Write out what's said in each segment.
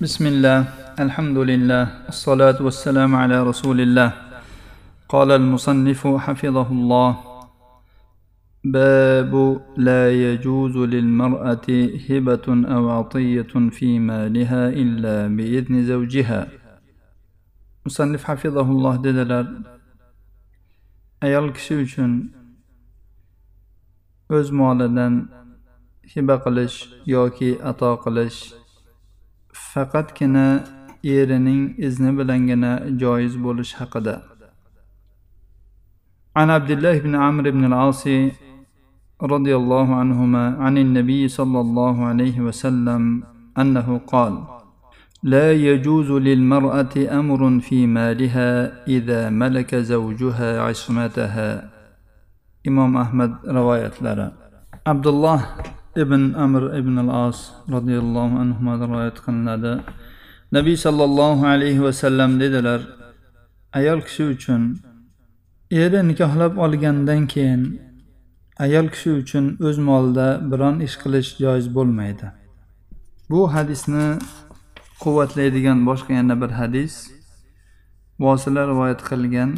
بسم الله الحمد لله الصلاة والسلام على رسول الله. قال المصنف حفظه الله باب لا يجوز للمرأة هبة أو عطية في مالها إلا بإذن زوجها. مصنف حفظه الله dedilar ayol kishi uchun o'z molidan hiba qilish yoki faqatgina erining izni bilangina joiz bo'lish haqida. عن عبد الله بن عمرو بن العاص رضي الله عنهما عن النبي صلى الله عليه وسلم أنه قال لا يجوز للمرأة أمر في مالها إذا ملك زوجها عصمتها إمام أحمد رواية لنا عبد الله ibn amr ibn al as roziyallohu anhudan rivoyat qilinadi. Nabiy sollallohu alayhi vasallam dedilar ayol kishi uchun eri nikohlab olgandan keyin ayol kishi uchun o'z molida biron ish qilish joiz bo'lmaydi. Bu hadisni quvvatlaydigan boshqa yana bir hadis. Vosila rivoyat qilgan.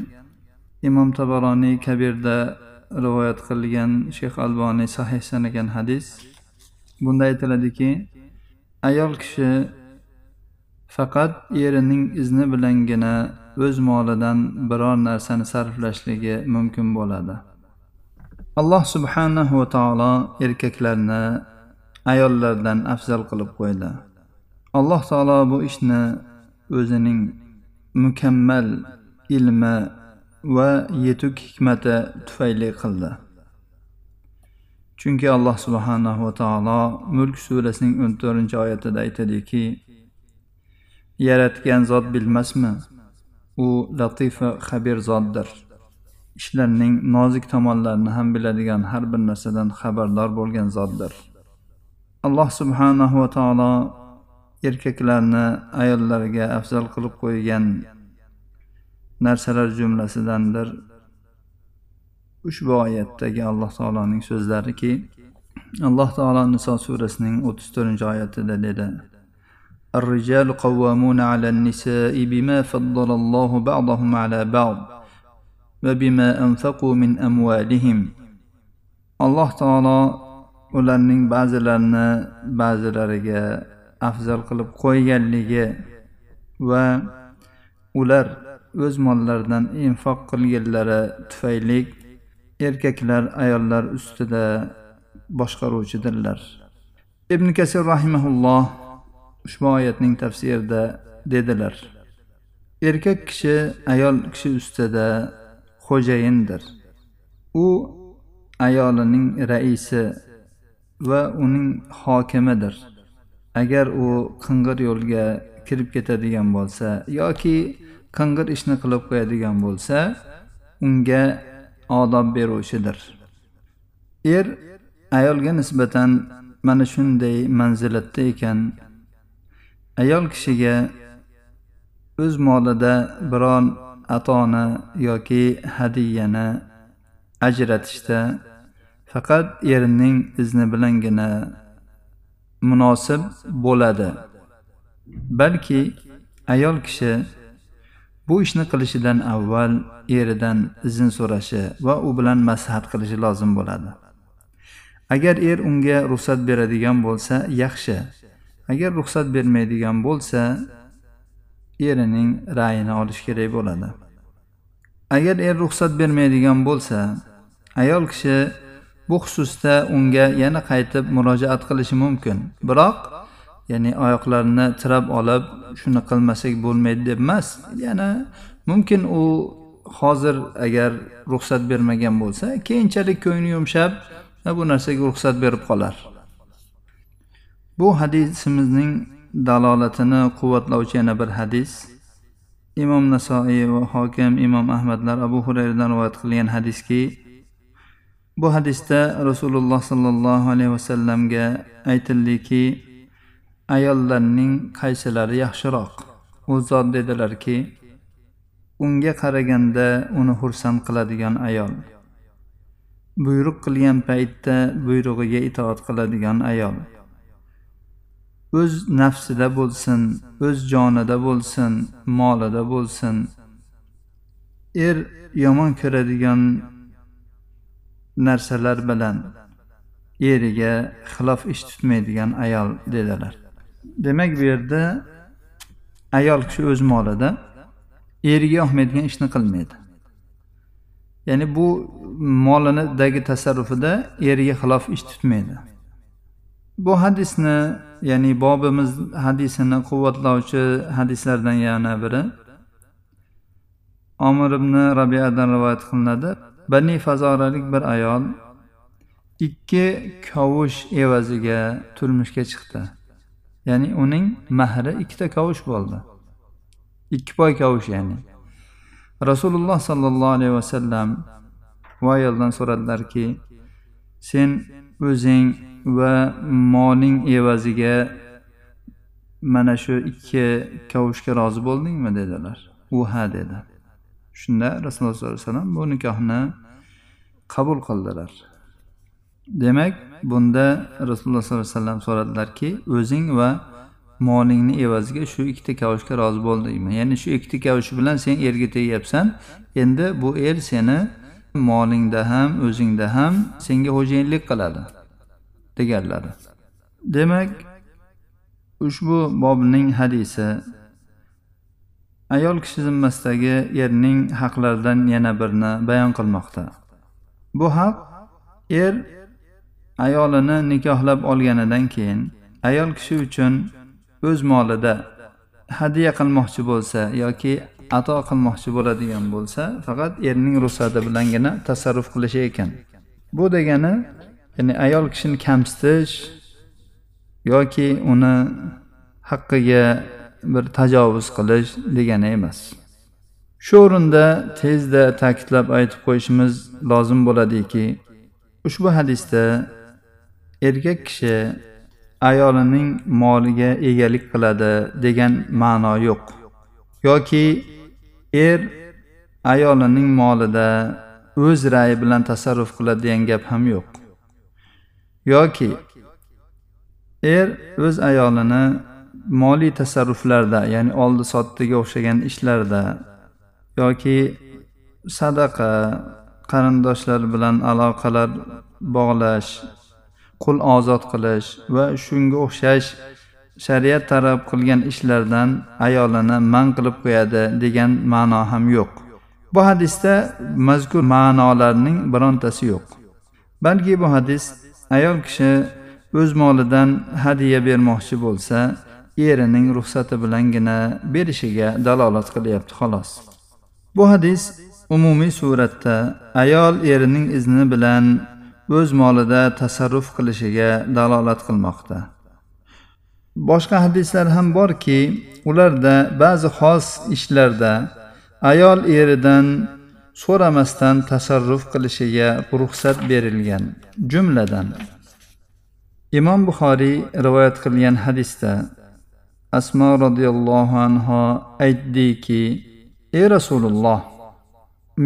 Imom tabaroniy kabirda rivoyat qilgan shayx alboniy sahih sanagan hadis. Bunda aytiladiki ayol kishi faqat erining izni bilangina o'z molidan biror narsani sarflashligi mumkin bo'ladi. Alloh subhanahu va taolo erkaklarni ayollardan afzal qilib qo'ydi. Alloh taolo bu ishni o'zining mukammal ilmi va yetuk hikmati tufayli qildi. Chunki alloh subhanahu va taolo mulk surasining o'n to'rtinchi oyatida aytadiki yaratgan zot bilmasmi? U latifa xabir zotdir. Ishlarning nozik tomonlarini ham biladigan har bir narsadan xabardor bo'lgan zotdir. Alloh subhanahu va taolo erkaklarni ayollarga afzal qilib qo'ygan narsalar jumlasidandir ushbu oyatdagi alloh taoloning so'zlariki alloh taolo niso surasining o'ttiz to'rtinchi oyatida dedi الرجال قوامون على النساء بما فضل الله بعضهم على بعض وبما أنفقوا من أموالهم alloh taolo ularning ba'zilarini ba'zilariga afzal qilib qo'yganligi va ular o'z mollaridan infoq qilganlari tufayli erkaklar ayollar ustida boshqaruvchidirlar. Ibn kasir rahimaulloh ushbu oyatning tafsirida dedilar. Erkak kishi ayol kishi ustida xo'jayindir. U ayolining raisi va uning hokimidir. Agar u qing'ir yo'lga kirib ketadigan bo'lsa yoki qing'ir ishni qilib qo'yadigan bo'lsa unga odob beruvchidir. Er ayolga nisbatan mana shunday manzilatda ekan. Ayol kishiga o'z molida biron atoni yoki hadiyani ajratishda faqat erining izni bilangina munosib bo'ladi. Balki ayol kishi bu ishni qilishidan avval eridan izn so'rashi va u bilan maslahat qilishi lozim bo'ladi. Agar er unga ruxsat beradigan bo'lsa yaxshi. Agar ruxsat bermaydigan bo'lsa erining ra'yini olish kerak bo'ladi. Agar er ruxsat bermaydigan bo'lsa ayol kishi bu xususda unga yana qaytib murojaat qilishi mumkin. Biroq ya'ni oyoqlarini tirab olib shuni qilmasak bo'lmaydi deb emas yana mumkin u hozir agar ruxsat bermagan bo'lsa keyinchalik ko'ngli yumshab bu narsaga ruxsat berib qolar. Bu hadisimizning dalolatini quvvatlovchi yana bir hadis. Imom nasoiy va hokim imom ahmadlar abu hurayradan rivoyat qilgan hadiski. Bu hadisda rasululloh sollallohu alayhi vasallamga aytildiki ayollarning qaysilari yaxshiroq? U zot dedilarki unga qaraganda uni xursand qiladigan ayol. Buyruq qilgan paytda buyrug'iga itoat qiladigan ayol. O'z nafsida bo'lsin o'z jonida bo'lsin molida bo'lsin. Er yomon ko'radigan narsalar bilan eriga xilof ish tutmaydigan ayol dedilar. Demak bu yerda ayol kishi o'z molida eriga yoqmaydigan ishni qilmaydi. Ya'ni bu molinidagi tasarrufida eriga xilof ish tutmaydi. Bu hadisni ya'ni bobimiz hadisini quvvatlovchi hadislardan yana biri omir ibn rabiadan rivoyat qilinadi. Bani fazoralik bir ayol ikki kavush evaziga turmushga chiqdi. Ya'ni uning mahri ikkita kavush bo'ldi. Ikki poy kavush ya'ni. Rasululloh sollallohu alayhi vasallam u ayoldan so'radilarki sen o'zing va moling evaziga mana shu ikki kavushga rozi bo'ldingmi dedilar. U ha dedi. Shunda rasululloh sollallohu alayhi vasallam bu nikohni qabul qildilar. Demak bunda rasululloh sollallohu alayhi vasallam so'radilarki o'zing va molingni evaziga shu ikkita kavushga rozi bo'ldingmi? Ya'ni shu ikkita kavush bilan sen erga tegyapsan endi bu er seni molingda ham o'zingda ham senga xo'jayinlik qiladi deganlari. Demak ushbu bobning hadisi ayol kishi zimmasidagi erning haqlaridan yana birini bayon qilmoqda. Bu haq er ayolini nikohlab olganidan keyin ayol kishi uchun o'z molida hadya qilmoqchi bo'lsa yoki ato qilmoqchi bo'ladigan bo'lsa faqat erning ruxsati bilangina tasarruf qilishi ekan. Bu degani ya'ni ayol kishini kamsitish yoki uni haqqiga bir tajovuz qilish degani emas. Shu o'rinda tezda ta'kidlab aytib qo'yishimiz lozim bo'ladiki ushbu hadisda erkak kishi ayolining moliga egalik qiladi degan ma'no yo'q. Yoki er ayolining molida o'z rayi bilan tasarruf qiladi degan gap ham yo'q. Yoki er o'z ayolini moliy tasarruflarda ya'ni oldi sotdiga o'xshagan ishlarda yoki sadaqa qarindoshlar bilan aloqalar bog'lash qul ozod qilish va shunga o'xshash shariat talab qilgan ishlardan ayolini man qilib qo'yadi degan ma'no ham yo'q. Bu hadisda mazkur ma'nolarning birontasi yo'q. Balki bu hadis ayol kishi o'z molidan hadya bermoqchi bo'lsa erining ruxsati bilangina berishiga dalolat qilyapti xolos. Bu hadis umumiy suratda ayol erining izni bilan o'z molida tasarruf qilishiga dalolat qilmoqda. Boshqa hadislar ham borki ularda ba'zi xos ishlarda ayol eridan so'ramasdan tasarruf qilishiga ruxsat berilgan jumladan. Imom buxoriy rivoyat qilgan hadisda asmo roziyallohu anhu aytdiki ey rasululloh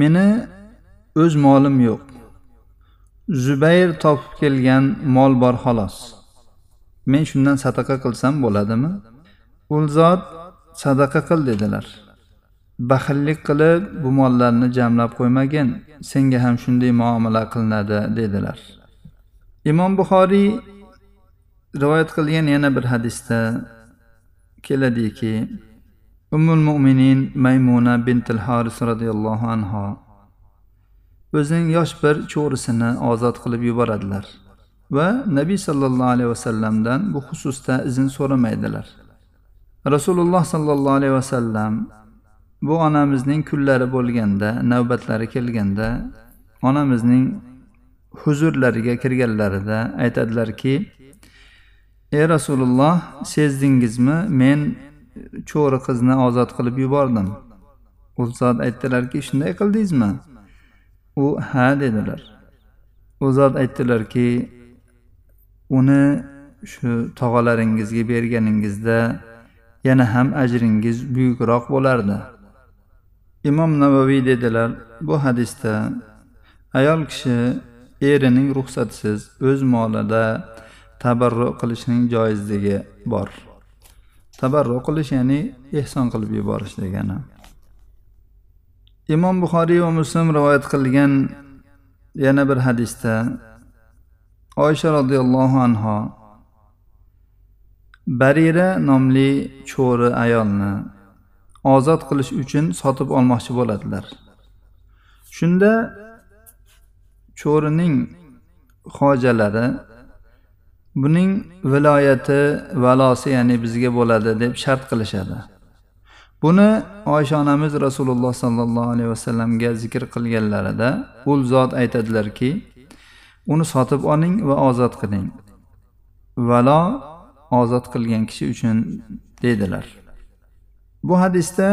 meni o'z molim yo'q. Zubayr topib kelgan mol bor xolos. Men shundan sadaqa qilsam bo'ladimi? U zot sadaqa qil dedilar. Baxillik qilib bu mollarni jamlab qo'ymagin senga ham shunday muomala qilinadi dedilar. Imom buxoriy rivoyat qilgan yana bir hadisda keladiki ummul mo'minin maymuna bintil haris roziyallohu anhu o'zining yosh bir cho'risini ozod qilib yuboradilar va nabiy sollallohu alayhi vasallamdan bu xususda izn so'ramaydilar. Rasululloh sollallohu alayhi vasallam bu onamizning kunlari bo'lganda navbatlari kelganda onamizning huzurlariga kirganlarida aytadilarki ey rasululloh sezdingizmi? Men cho'ri qizni ozod qilib yubordim. U zot aytdilarki shunday qildingizmi? U ha dedilar. U zot aytdilarki uni shu tog'alaringizga berganingizda yana ham ajringiz buyukroq bo'lardi. Imom navaviy dedilar bu hadisda ayol kishi erining ruxsatisiz o'z molida tabarru qilishning joizligi bor. Tabarru qilish ya'ni ehson qilib yuborish degani. Imom buxoriy va muslim rivoyat qilgan yana bir hadisda oysha roziyallohu anho barira nomli cho'ri ayolni ozod qilish uchun sotib olmoqchi bo'ladilar. Shunda cho'rining hojalari buning viloyati valosi ya'ni bizga bo'ladi deb shart qilishadi. Buni oysha onamiz rasululloh sollallohu alayhi vasallamga zikr qilganlarida u zot aytadilarki uni sotib oling va ozod qiling. Valo ozod qilgan kishi uchun dedilar. Bu hadisda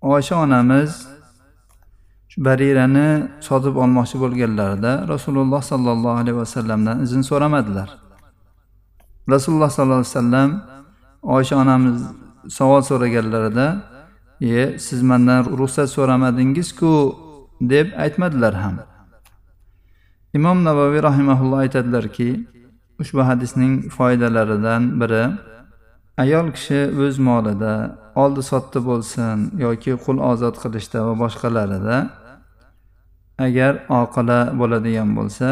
oysha onamiz barirani sotib olmoqchi bo'lganlarida rasululloh sollallohu alayhi vasallamdan izn so'ramadilar. Rasululloh sollallohu alayhi vasallam oysha onamiz savol so'raganlarida e siz mandan ruxsat so'ramadingizku deb aytmadilar ham. Imom navoiy rahimaulloh aytadilarki ushbu hadisning foydalaridan biri ayol kishi o'z molida oldi sotdi bo'lsin yoki qul ozod qilishda va boshqalarida agar oqila bo'ladigan bo'lsa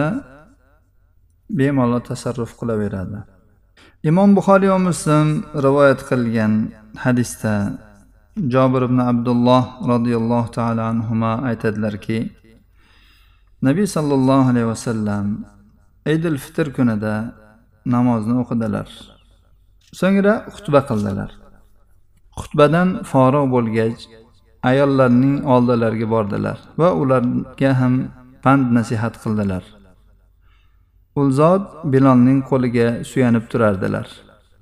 bemalol tasarruf qilaveradi. Imom buxoriy va muslim rivoyat qilgan hadisda jobir ibn abdulloh roziyallohu taolo anhu aytadilarki nabiy sollallohu alayhi vasallam idil fitr kunida namozni o'qidilar. So'ngra xutba qildilar. Xutbadan forig' bo'lgach ayollarning oldilariga bordilar va ularga ham pand nasihat qildilar. U zot bilolning qo'liga suyanib turardilar.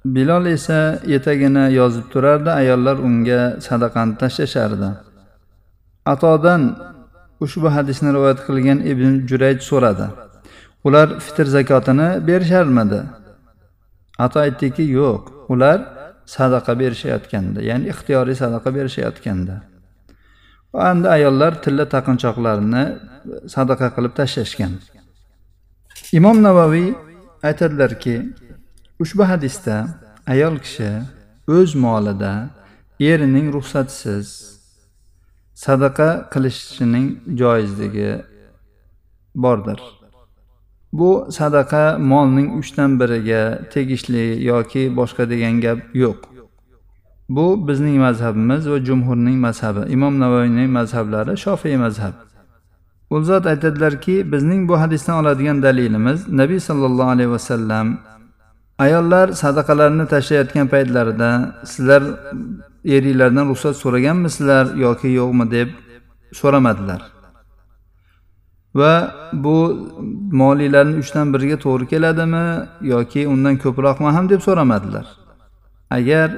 Bilol esa etagini yozib turardi ayollar unga sadaqani tashlashardi. Atodan ushbu hadisni rivoyat qilgan ibn jurayj so'radi. Ular fitr zakotini berisharmidi? Ato aytdiki yo'q ular sadaqa berishayotganda ya'ni ixtiyoriy sadaqa berishayotganda va endi ayollar tilla taqinchoqlarini sadaqa qilib tashlashgan. Imom navoiy aytadilarki ushbu hadisda ayol kishi o'z molida erining ruxsatisiz sadaqa qilishining joizligi bordir. Bu sadaqa molning uchdan biriga tegishli yoki boshqa degan gap yo'q. Bu bizning mazhabimiz va jumhurning mazhabi. Imom navoiyning mazhablari shofiy mazhab. U zot aytadilarki bizning bu hadisdan oladigan dalilimiz nabiy sollallohu alayhi vasallam ayollar sadaqalarini tashlayotgan paytlarida sizlar eringlardan ruxsat so'raganmisizlar yoki yo'qmi deb so'ramadilar. Va bu moliylarni uchdan biriga to'g'ri keladimi yoki undan ko'proqmi ham deb so'ramadilar. Agar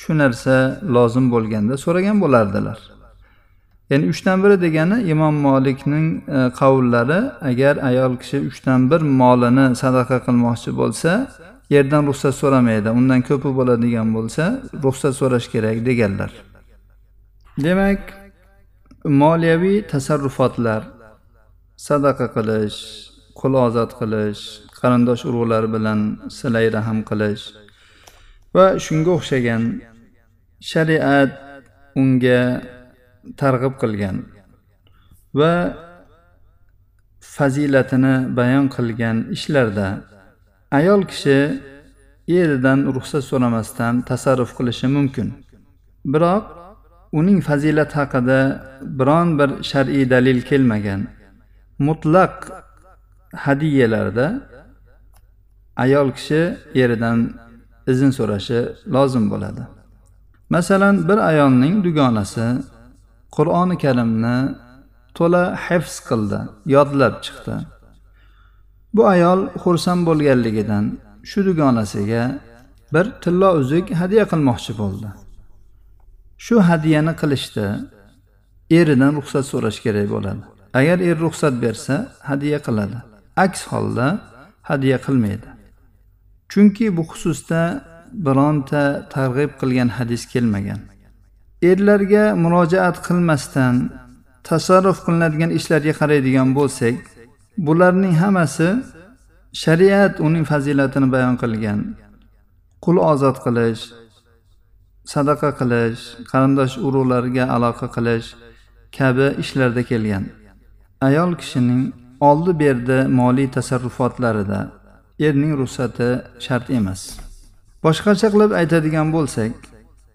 shu narsa lozim bo'lganda so'ragan bo'lardilar. Ya'ni uchdan biri degani imom molikning e, agar ayol kishi uchdan bir molini sadaqa qilmoqchi bo'lsa yerdan ruxsat so'ramaydi undan ko'pi bo'ladigan bo'lsa ruxsat so'rash kerak deganlar. Demak moliyaviy tasarrufotlar sadaqa qilish qul ozod qilish qarindosh urug'lar bilan silay rahm qilish va shunga o'xshagan shariat unga targ'ib qilgan va fazilatini bayon qilgan ishlarda ayol kishi eridan ruxsat so'ramasdan tasarruf qilishi mumkin. Biroq uning fazilati haqida biron bir shar'iy dalil kelmagan mutlaq hadiyalarda ayol kishi eridan izn so'rashi lozim bo'ladi. Masalan bir ayolning dugonasi qur'oni karimni to'la hifz qildi yodlab chiqdi. Bu ayol xursand bo'lganligidan shu dugonasiga bir tillo uzuk hadya qilmoqchi bo'ldi. Shu hadyani qilishda eridan ruxsat so'rash kerak bo'ladi. Agar er ruxsat bersa hadya qiladi. Aks holda hadya qilmaydi. Chunki bu xususda bironta targ'ib qilgan hadis kelmagan. Erlarga murojaat qilmasdan tasarruf qilinadigan ishlarga qaraydigan bo'lsak bularning hammasi shariat uning fazilatini bayon qilgan. Qul ozod qilish sadaqa qilish qarindosh urug'larga aloqa qilish kabi ishlarda kelgan. Ayol kishining oldi berdi moliy tasarrufotlarida erning ruxsati shart emas. Boshqacha qilib aytadigan bo'lsak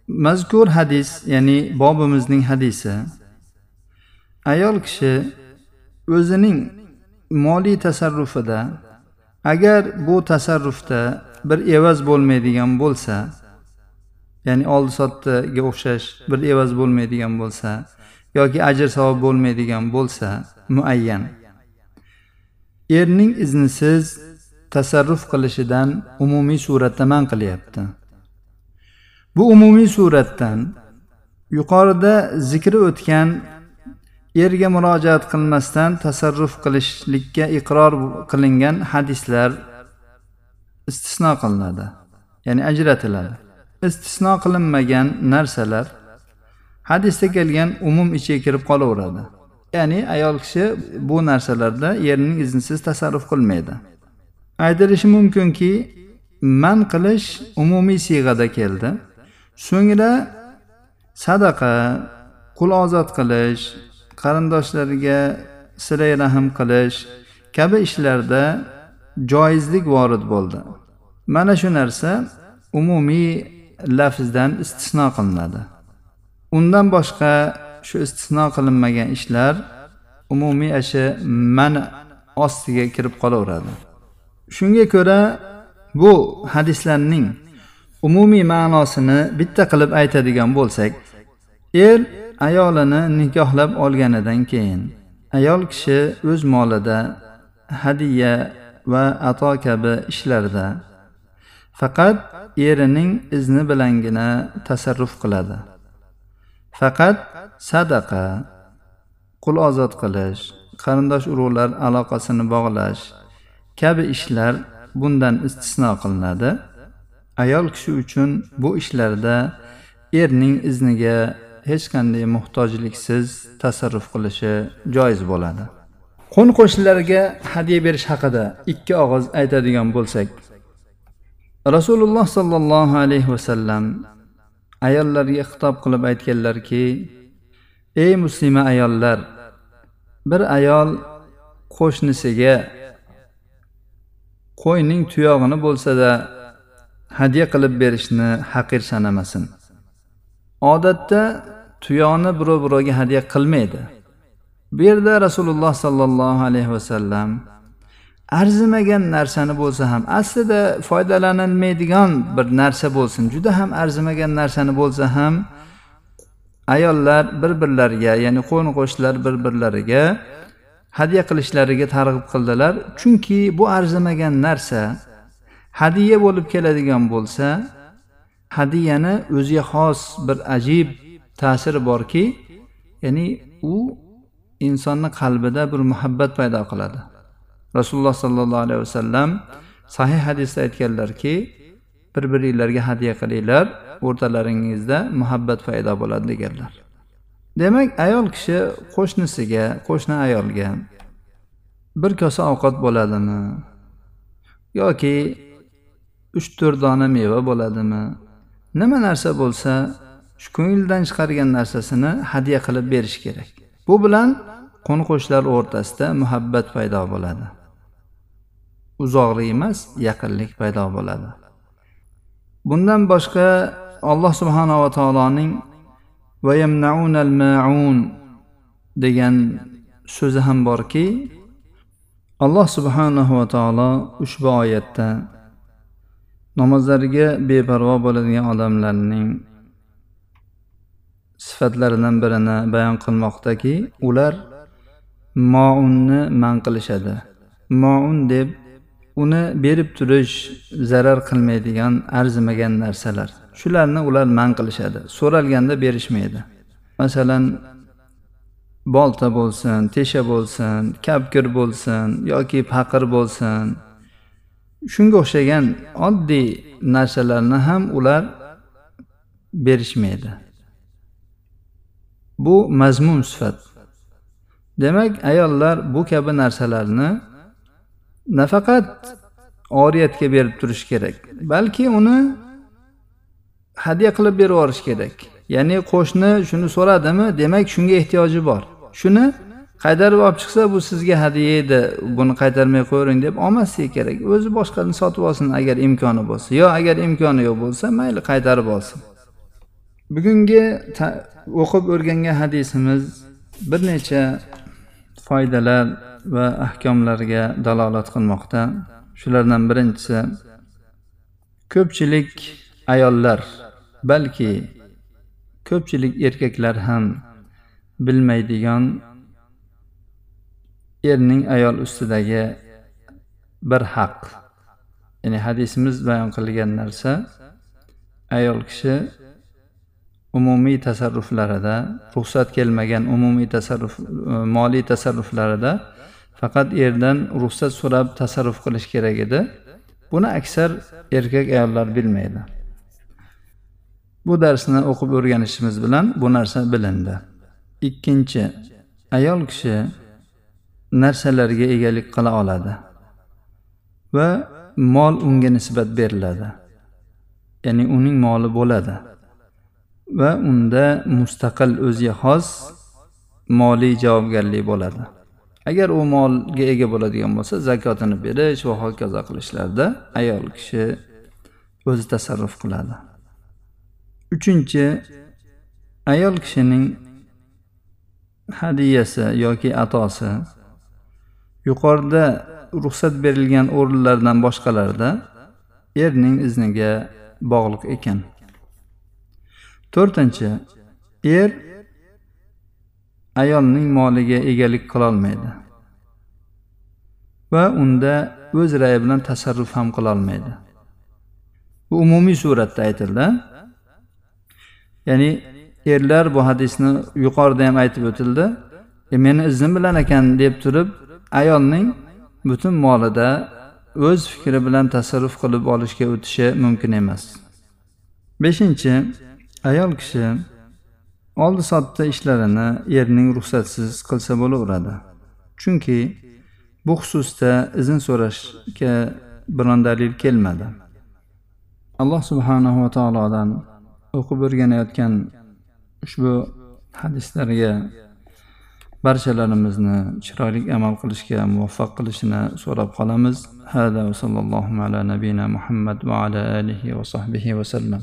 mazkur hadis ya'ni bobimizning hadisi ayol kishi o'zining moliy tasarrufida agar bu tasarrufda bir evaz bo'lmaydigan bo'lsa ya'ni oldi sotdiga o'xshash bir evaz bo'lmaydigan bo'lsa yoki ajr savob bo'lmaydigan bo'lsa muayyan. Erning iznisiz tasarruf qilishidan umumiy suratda man qilyapti. Bu umumiy suratdan yuqorida zikri o'tgan erga murojaat qilmasdan tasarruf qilishlikka iqror qilingan hadislar istisno qilinadi ya'ni ajratiladi. Istisno qilinmagan narsalar hadisda kelgan umum ichiga kirib qolaveradi. Ya'ni ayol kishi bu narsalarda erining iznisiz tasarruf qilmaydi. Aytilishi mumkinki man qilish umumiy siyg'ada keldi. So'ngra sadaqa qul ozod qilish qarindoshlariga siray rahm qilish kabi ishlarda joizlik vorid bo'ldi. Mana shu narsa umumiy lafzdan istisno qilinadi. Undan boshqa shu istisno qilinmagan ishlar umumiy ashi man ostiga kirib qolaveradi. Shunga ko'ra bu hadislarning umumiy ma'nosini bitta qilib aytadigan bo'lsak er ayolini nikohlab olganidan keyin ayol kishi o'z molida hadiya va ato kabi ishlarda faqat erining izni bilangina tasarruf qiladi. Faqat sadaqa qul ozod qilish qarindosh urug'lar aloqasini bog'lash kabi ishlar bundan istisno qilinadi. Ayol kishi uchun bu ishlarda erning izniga hech qanday muhtojliksiz tasarruf qilishi joiz bo'ladi. Qo'ni qo'shnilarga hadya berish haqida ikki og'iz aytadigan bo'lsak rasululloh sollallohu alayhi vasallam ayollarga xitob qilib aytganlarki ey muslima ayollar bir ayol qo'shnisiga qo'yning tuyog'ini bo'lsada hadya qilib berishni haqir sanamasin. Odatda tuyoni birov birovga hadya qilmaydi. Bu yerda rasululloh sollallohu alayhi vasallam arzimagan narsani bo'lsa ham aslida foydalanilmaydigan bir narsa bo'lsin juda ham arzimagan narsani bo'lsa ham ayollar bir birlariga ya'ni qo'ni qo'shnilar bir birlariga hadya qilishlariga targ'ib qildilar. Chunki bu arzimagan narsa hadya bo'lib keladigan bo'lsa hadiyani o'ziga xos bir ajib ta'siri borki ya'ni u insonni qalbida bir muhabbat paydo qiladi. Rasululloh sollallohu alayhi vasallam sahih hadisda aytganlarki bir biringlarga hadya qilinglar o'rtalaringizda muhabbat paydo bo'ladi deganlar. Demak ayol kishi qo'shnisiga qo'shni ayolga bir kosa ovqat bo'ladimi yoki uch to'rt dona meva bo'ladimi? Nima narsa bo'lsa shu ko'ngildan chiqargan narsasini hadya qilib berish kerak. Bu bilan qo'ni qo'shnilar o'rtasida muhabbat paydo bo'ladi. Uzoqlik emas yaqinlik paydo bo'ladi. Bundan boshqa alloh subhanava taoloning maun degan so'zi ham borki alloh subhanahu va taolo ushbu oyatda namozlariga beparvo bo'ladigan odamlarning sifatlaridan birini bayon qilmoqdaki ular mounni man qilishadi. Moun deb uni berib turish zarar qilmaydigan arzimagan narsalar. Shularni ular man qilishadi. So'ralganda berishmaydi. Masalan bolta bo'lsin tesha bo'lsin kapkir bo'lsin yoki paqir bo'lsin shunga o'xshagan oddiy narsalarni ham ular berishmaydi. Bu mazmun sifat. Demak ayollar bu kabi narsalarni nafaqat oriyatga berib turish kerak balki uni hadya qilib berib yuborish kerak. Ya'ni qo'shni shuni so'radimi? Demak shunga ehtiyoji bor. Shuni qaytarib olib chiqsa bu sizga hadya edi buni qaytarmay qo'yavering deb olmasligi kerak. O'zi boshqani sotib olsin agar imkoni bo'lsa. Yo agar imkoni yo'q bo'lsa mayli qaytarib olsin. Bugungi o'qib o'rgangan hadisimiz bir necha foydalar va ahkomlarga dalolat qilmoqda. Shulardan birinchisi ko'pchilik ayollar balki ko'pchilik erkaklar ham bilmaydigan erning ayol ustidagi bir haq. Ya'ni hadisimiz bayon qilgan narsa ayol kishi umumiy tasarruflarida ruxsat kelmagan umumiy tasarruf e, moliy tasarruflarida faqat erdan ruxsat so'rab tasarruf qilish kerak edi. Buni aksar erkak ayollar bilmaydi. Bu darsni o'qib o'rganishimiz bilan bu narsa bilindi. Ikkinchi ayol kishi narsalarga egalik qila oladi va mol unga nisbat beriladi. Ya'ni uning moli bo'ladi va unda mustaqil o'ziga xos moliy javobgarlik bo'ladi. Agar u molga ega bo'ladigan bo'lsa zakotini berish va hokazo qilishlarda ayol kishi o'zi tasarruf qiladi. Uchinchi ayol kishining hadiyasi yoki atosi yuqorida ruxsat berilgan o'rinlardan boshqalarda erning izniga bog'liq ekan. To'rtinchi er ayolning moliga egalik qilolmaydi va unda o'z rayi bilan tasarruf ham qilolmaydi. Bu umumiy suratda aytildi. Ya'ni erlar bu hadisni yuqorida ham aytib o'tildi. E, meni iznim bilan ekan deb turib ayolning butun molida o'z fikri bilan tasarruf qilib olishga o'tishi mumkin emas. Beshinchi ayol kishi oldi sotdi ishlarini erning ruxsatsiz qilsa bo'laveradi. Chunki bu xususda izn so'rashga biron dalil kelmadi. Alloh subhanahu va taolodan o'qib o'rganayotgan ushbu hadislarga barchalarimizni chiroyli amal qilishga muvaffaq qilishini so'rab qolamiz. Hada va sallallohu ala nabiyina muhammad va ala alihi va sahbihi vasallam